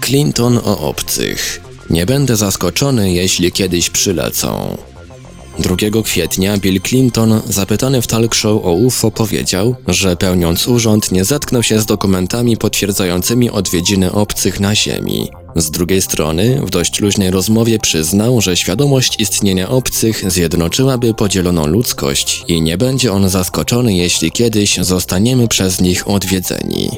Clinton o obcych. Nie będę zaskoczony, jeśli kiedyś przylecą. 2 kwietnia Bill Clinton, zapytany w talk show o UFO, powiedział, że pełniąc urząd nie zetknął się z dokumentami potwierdzającymi odwiedziny obcych na Ziemi. Z drugiej strony, w dość luźnej rozmowie przyznał, że świadomość istnienia obcych zjednoczyłaby podzieloną ludzkość i nie będzie on zaskoczony, jeśli kiedyś zostaniemy przez nich odwiedzeni.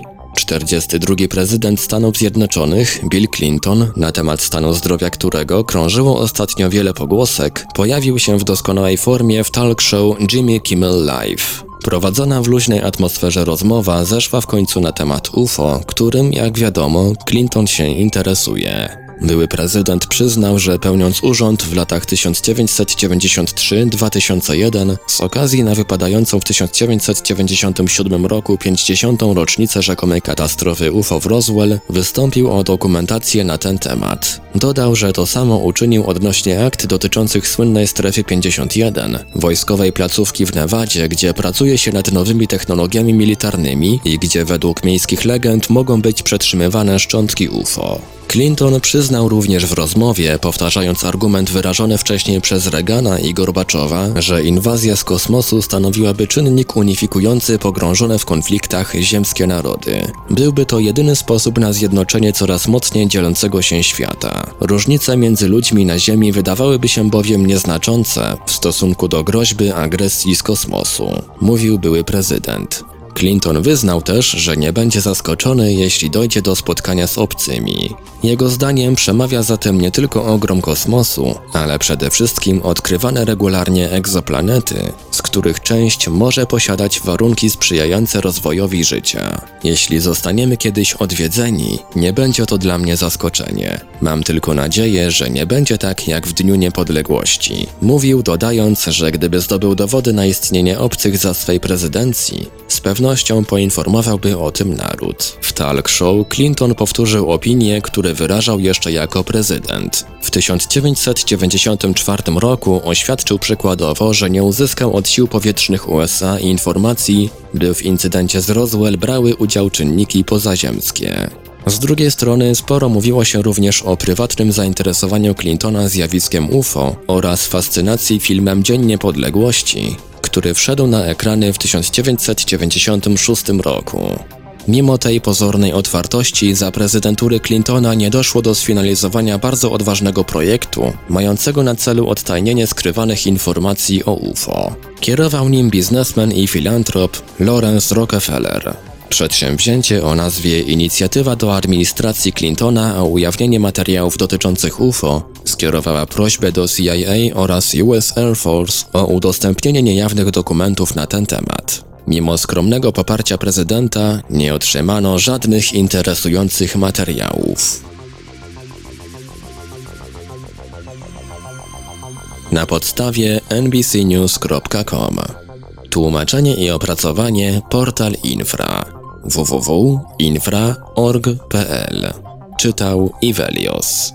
42. prezydent Stanów Zjednoczonych, Bill Clinton, na temat stanu zdrowia którego krążyło ostatnio wiele pogłosek, pojawił się w doskonałej formie w talk show Jimmy Kimmel Live. Prowadzona w luźnej atmosferze rozmowa zeszła w końcu na temat UFO, którym, jak wiadomo, Clinton się interesuje. Były prezydent przyznał, że pełniąc urząd w latach 1993-2001 z okazji na wypadającą w 1997 roku 50. rocznicę rzekomej katastrofy UFO w Roswell wystąpił o dokumentację na ten temat. Dodał, że to samo uczynił odnośnie akt dotyczących słynnej strefy 51, wojskowej placówki w Nevadzie, gdzie pracuje się nad nowymi technologiami militarnymi i gdzie według miejskich legend mogą być przetrzymywane szczątki UFO. Clinton przyznał również w rozmowie, powtarzając argument wyrażony wcześniej przez Reagana i Gorbaczowa, że inwazja z kosmosu stanowiłaby czynnik unifikujący pogrążone w konfliktach ziemskie narody. Byłby to jedyny sposób na zjednoczenie coraz mocniej dzielącego się świata. Różnice między ludźmi na Ziemi wydawałyby się bowiem nieznaczące w stosunku do groźby agresji z kosmosu, mówił były prezydent. Clinton wyznał też, że nie będzie zaskoczony, jeśli dojdzie do spotkania z obcymi. Jego zdaniem przemawia zatem nie tylko ogrom kosmosu, ale przede wszystkim odkrywane regularnie egzoplanety, z których część może posiadać warunki sprzyjające rozwojowi życia. Jeśli zostaniemy kiedyś odwiedzeni, nie będzie to dla mnie zaskoczenie. Mam tylko nadzieję, że nie będzie tak jak w Dniu Niepodległości. Mówił, dodając, że gdyby zdobył dowody na istnienie obcych za swej prezydencji, z pewnością poinformowałby o tym naród. W talk show Clinton powtórzył opinie, które wyrażał jeszcze jako prezydent. W 1994 roku oświadczył przykładowo, że nie uzyskał od sił powietrznych USA informacji, by w incydencie z Roswell brały udział czynniki pozaziemskie. Z drugiej strony sporo mówiło się również o prywatnym zainteresowaniu Clintona zjawiskiem UFO oraz fascynacji filmem Dzień Niepodległości, który wszedł na ekrany w 1996 roku. Mimo tej pozornej otwartości za prezydentury Clintona nie doszło do sfinalizowania bardzo odważnego projektu, mającego na celu odtajnienie skrywanych informacji o UFO. Kierował nim biznesmen i filantrop Lawrence Rockefeller. Przedsięwzięcie o nazwie Inicjatywa do administracji Clintona o ujawnienie materiałów dotyczących UFO skierowała prośbę do CIA oraz US Air Force o udostępnienie niejawnych dokumentów na ten temat. Mimo skromnego poparcia prezydenta nie otrzymano żadnych interesujących materiałów. Na podstawie nbcnews.com Tłumaczenie i opracowanie Portal Infra www.infra.org.pl Czytał Ivelios